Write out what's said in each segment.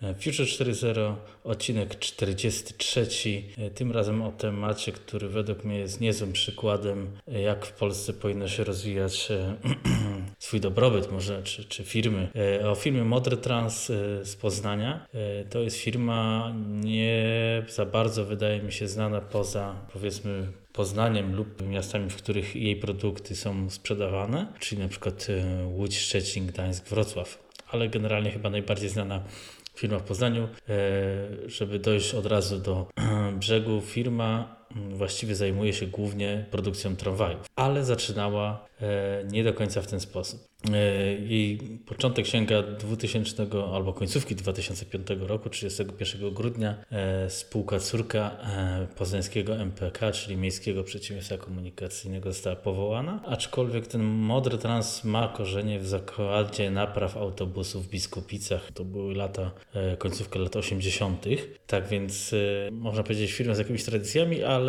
Future 4.0, odcinek 43. Tym razem o temacie, który według mnie jest niezłym przykładem, jak w Polsce powinno się rozwijać swój dobrobyt, może, czy, czy firmy. O firmie Modern Trans z Poznania. To jest firma nie za bardzo, wydaje mi się, znana poza powiedzmy Poznaniem lub miastami, w których jej produkty są sprzedawane, czyli na przykład Łódź, Szczecin, Gdańsk, Wrocław. Ale generalnie chyba najbardziej znana firma w Poznaniu. E, żeby dojść od razu do brzegu, firma właściwie zajmuje się głównie produkcją tramwajów, ale zaczynała e, nie do końca w ten sposób. E, jej początek sięga 2000 albo końcówki 2005 roku, 31 grudnia. E, spółka córka poznańskiego MPK, czyli Miejskiego Przedsiębiorstwa Komunikacyjnego została powołana, aczkolwiek ten Modern Trans ma korzenie w zakładzie napraw autobusów w Biskupicach. To były lata, końcówka lat 80. Tak więc można powiedzieć firma z jakimiś tradycjami, ale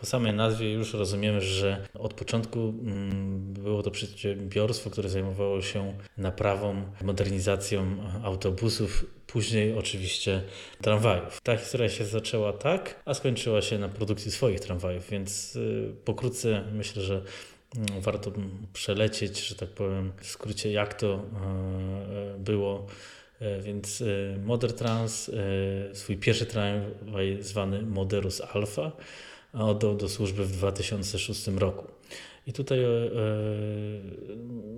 po samej nazwie już rozumiemy, że od początku mm, było to przedsiębiorstwo, które zajmowało zajmowało się naprawą, modernizacją autobusów, później oczywiście tramwajów. Ta historia się zaczęła tak, a skończyła się na produkcji swoich tramwajów, więc y, pokrótce myślę, że mm, warto przelecieć, że tak powiem, w skrócie, jak to y, było. Y, więc Modern Trans, swój pierwszy tramwaj zwany Moderus Alpha, oddał do służby w 2006 roku. I tutaj e, e,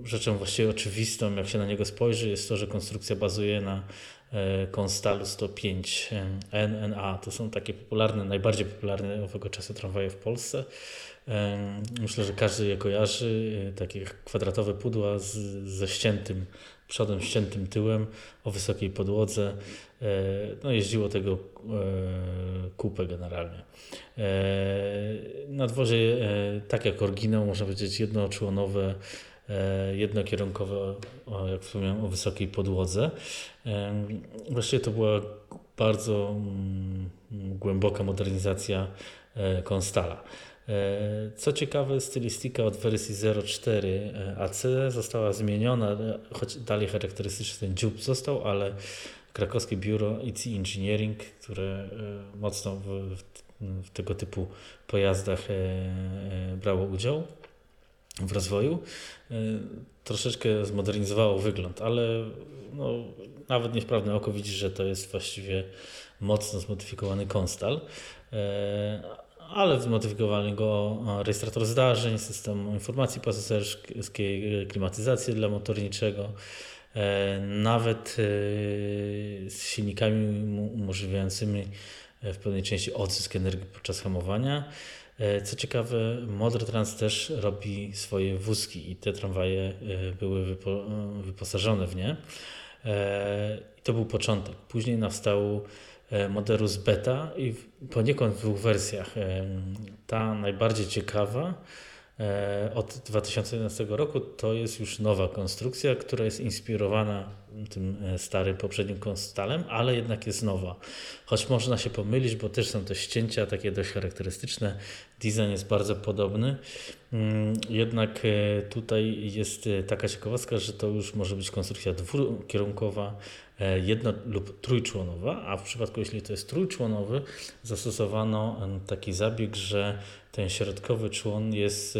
rzeczą właściwie oczywistą, jak się na niego spojrzy, jest to, że konstrukcja bazuje na e, Konstalu 105 NNA. To są takie popularne, najbardziej popularne owego czasu tramwaje w Polsce. Myślę, że każdy je kojarzy. Takie kwadratowe pudła z, ze ściętym przodem, ściętym tyłem, o wysokiej podłodze. No, jeździło tego kupę generalnie. Na dworze, tak jak oryginał, można powiedzieć jednoczłonowe, jednokierunkowe, jak wspomniałem, o wysokiej podłodze. Właściwie to była bardzo mm, głęboka modernizacja Konstala. E, co ciekawe, stylistyka od wersji 0.4 e, AC została zmieniona, e, choć dalej charakterystyczny ten dziób został, ale krakowskie biuro IC Engineering, które mocno w, w tego typu pojazdach brało udział w rozwoju, troszeczkę zmodernizowało wygląd, ale no, nawet niewprawne oko widzi, że to jest właściwie mocno zmodyfikowany Konstal ale zmodyfikowali go rejestrator zdarzeń, system informacji pasażerskiej, klimatyzację dla motorniczego, e, nawet e, z silnikami umożliwiającymi e, w pewnej części odzysk energii podczas hamowania. Co ciekawe, Modern Trans też robi swoje wózki i te tramwaje były wypo, wyposażone w nie. I to był początek. Później nastał E, Moderus Beta i poniekąd w dwóch wersjach. E, ta najbardziej ciekawa e, od 2011 roku to jest już nowa konstrukcja, która jest inspirowana tym starym poprzednim konstalem, ale jednak jest nowa. Choć można się pomylić, bo też są to ścięcia takie dość charakterystyczne. Design jest bardzo podobny. Mm, jednak tutaj jest taka ciekawostka, że to już może być konstrukcja dwukierunkowa, E, jedno lub trójczłonowa, a w przypadku jeśli to jest trójczłonowy, zastosowano taki zabieg, że ten środkowy człon jest e,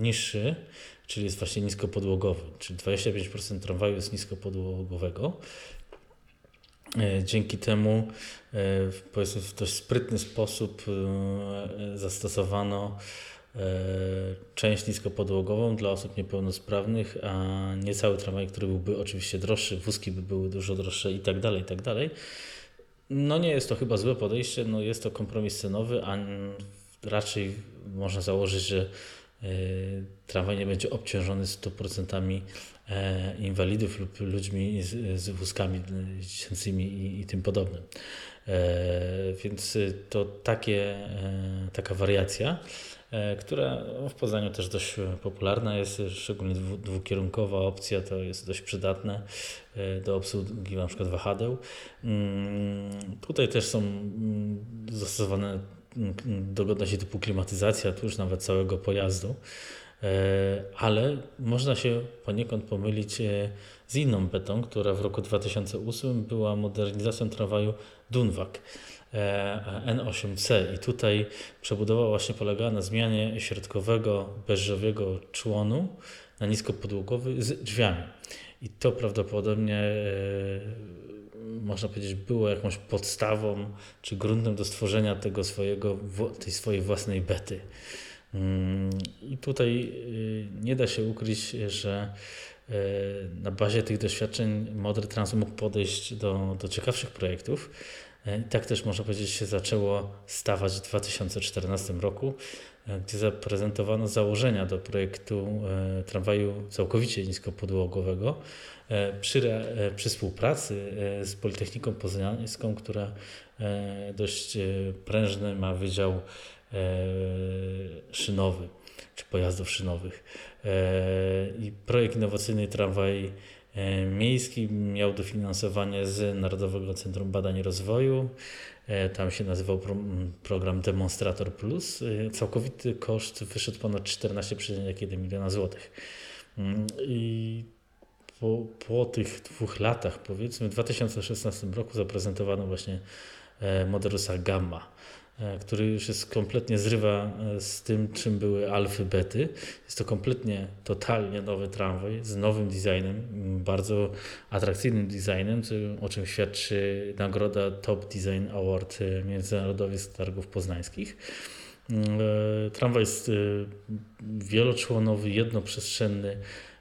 niższy, czyli jest właśnie niskopodłogowy, czyli 25% tramwaju jest niskopodłogowego. E, dzięki temu powiedzmy w dość sprytny sposób zastosowano E, część niskopodłogową dla osób niepełnosprawnych, a nie cały tramwaj, który byłby oczywiście droższy, wózki by były dużo droższe i tak dalej, i tak dalej. No nie jest to chyba złe podejście, no jest to kompromis cenowy, a raczej można założyć, że e, tramwaj nie będzie obciążony 100% e, inwalidów lub ludźmi z wózkami dziecięcymi i, i tym podobnym. Więc to takie, taka wariacja. E, która w Poznaniu też dość popularna jest, szczególnie dwukierunkowa opcja to jest dość przydatne e, do obsługi na przykład wahadeł. Mm, tutaj też są mm, zastosowane mm, dogodności typu klimatyzacja, tu już nawet całego pojazdu. Ale można się poniekąd pomylić z inną betą, która w roku 2008 była modernizacją tramwaju Dunwag. N8C i tutaj przebudowa właśnie polegała na zmianie środkowego beżowego członu na niskopodłogowy z drzwiami. I to prawdopodobnie można powiedzieć, było jakąś podstawą czy gruntem do stworzenia tego swojego, tej swojej własnej bety. Mm, I tutaj y, nie da się ukryć, że y, na bazie tych doświadczeń Modern Trans mógł podejść do, do ciekawszych projektów. Y, I tak też można powiedzieć się zaczęło stawać w 2014 roku, gdzie zaprezentowano założenia do projektu tramwaju całkowicie niskopodłogowego, E, przy, e, przy współpracy e, z Politechniką Poznańską, która dość prężny ma wydział szynowy czy pojazdów szynowych. I projekt innowacyjny tramwaj miejski miał dofinansowanie z Narodowego Centrum Badań i Rozwoju. Tam się nazywał program Demonstrator Plus. Całkowity koszt wyszedł ponad 14,1 miliona złotych. Mm, I po, po tych dwóch latach, powiedzmy, w 2016 roku zaprezentowano właśnie e, Moderusa Gamma, e, który już jest kompletnie zrywa e, z tym, czym były alfy, bety. Jest to kompletnie, totalnie nowy tramwaj z nowym designem, bardzo atrakcyjnym designem, o czym świadczy nagroda Top Design Award Międzynarodowy z Targów Poznańskich. Tramwaj jest wieloczłonowy, jednoprzestrzenny,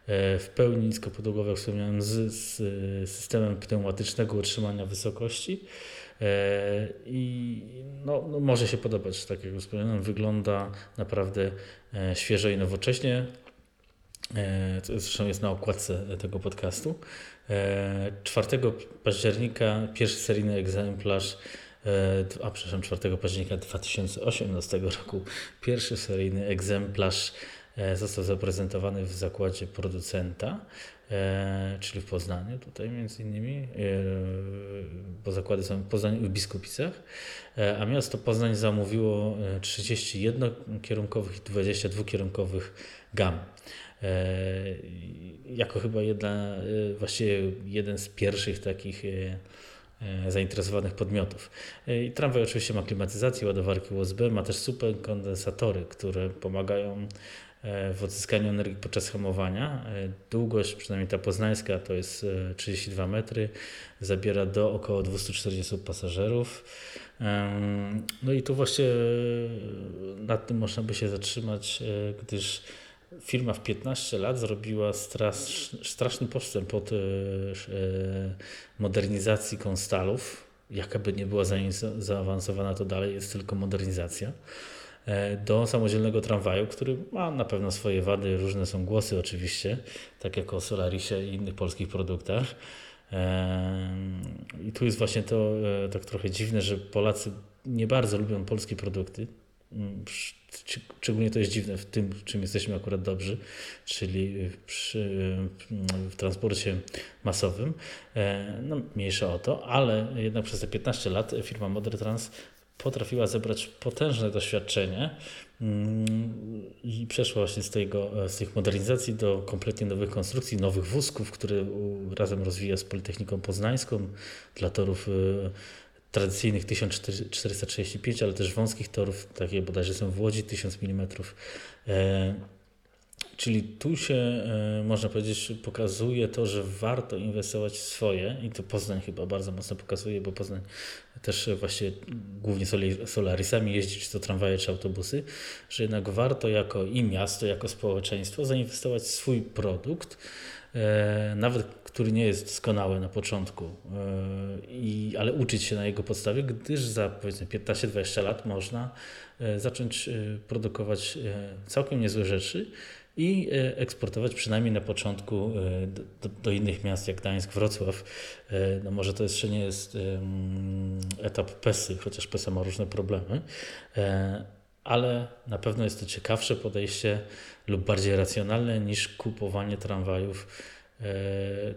E, w pełni niskopodłogowe, jak wspomniałem, z, z systemem pneumatycznego utrzymania wysokości. E, I no, no, może się podobać, tak jak wspomniałem, wygląda naprawdę e, świeżo i nowocześnie. Co zresztą jest na okładce tego podcastu. 4 października pierwszy seryjny egzemplarz a przepraszam, 4 października 2018 roku pierwszy seryjny egzemplarz E, został zaprezentowany w zakładzie producenta, e, czyli w Poznaniu tutaj między innymi, e, bo zakłady są w Poznaniu w Biskupicach, a miasto Poznań zamówiło 31 kierunkowych i 22 kierunkowych gam. Jako chyba jedna, właściwie jeden z pierwszych takich zainteresowanych podmiotów. I tramwaj oczywiście ma klimatyzację, ładowarki USB, ma też super kondensatory, które pomagają E, w odzyskaniu energii podczas hamowania. E, długość, przynajmniej ta poznańska, to jest 32 e, metry, zabiera do około 240 pasażerów. No i tu właśnie nad tym można by się zatrzymać, gdyż firma w 15 lat zrobiła straszny postęp od modernizacji konstalów. Jakaby nie była zaawansowana, to dalej jest tylko modernizacja. E, do samodzielnego tramwaju, który ma na pewno swoje wady, różne są głosy oczywiście, tak jak o Solarisie i innych polskich produktach. E, I tu jest właśnie to e, tak trochę dziwne, że Polacy nie bardzo lubią polskie produkty. Mm, szczególnie to jest dziwne w tym, czym jesteśmy akurat dobrzy, czyli przy, w transporcie masowym. No, mniejsza o to, ale jednak przez te 15 lat firma Modern Trans potrafiła zebrać potężne doświadczenie mm, i przeszła właśnie z, tego, z tych modernizacji do kompletnie nowych konstrukcji, nowych wózków, które razem rozwija z Politechniką Poznańską dla torów y, tradycyjnych 1435, ale też wąskich torów, takie bodajże są w Łodzi 1000 mm. Czyli tu się, e, można powiedzieć, pokazuje to, że warto inwestować w swoje i to Poznań chyba bardzo mocno pokazuje, bo Poznań też właśnie głównie solarisami jeździ, czy to tramwaje, czy autobusy, że jednak warto jako i miasto, jako społeczeństwo zainwestować w swój produkt, e, nawet który nie jest doskonały na początku, e, i, ale uczyć się na jego podstawie, gdyż za powiedzmy 15-20 lat można zacząć produkować całkiem niezłe rzeczy i e, eksportować przynajmniej na początku e, do, do, innych miast jak Gdańsk, Wrocław. E, no może to jeszcze nie jest etap PESY, chociaż PESA ma różne problemy, ale na pewno jest to ciekawsze podejście lub bardziej racjonalne niż kupowanie tramwajów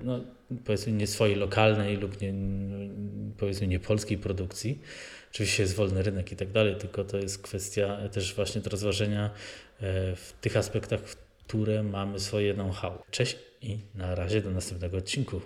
no, powiedzmy nie swojej lokalnej lub nie, powiedzmy nie polskiej produkcji. Oczywiście jest wolny rynek i tak dalej, tylko to jest kwestia też właśnie do rozważenia w tych aspektach, które mamy swoje know-how. Cześć i na razie do następnego odcinku.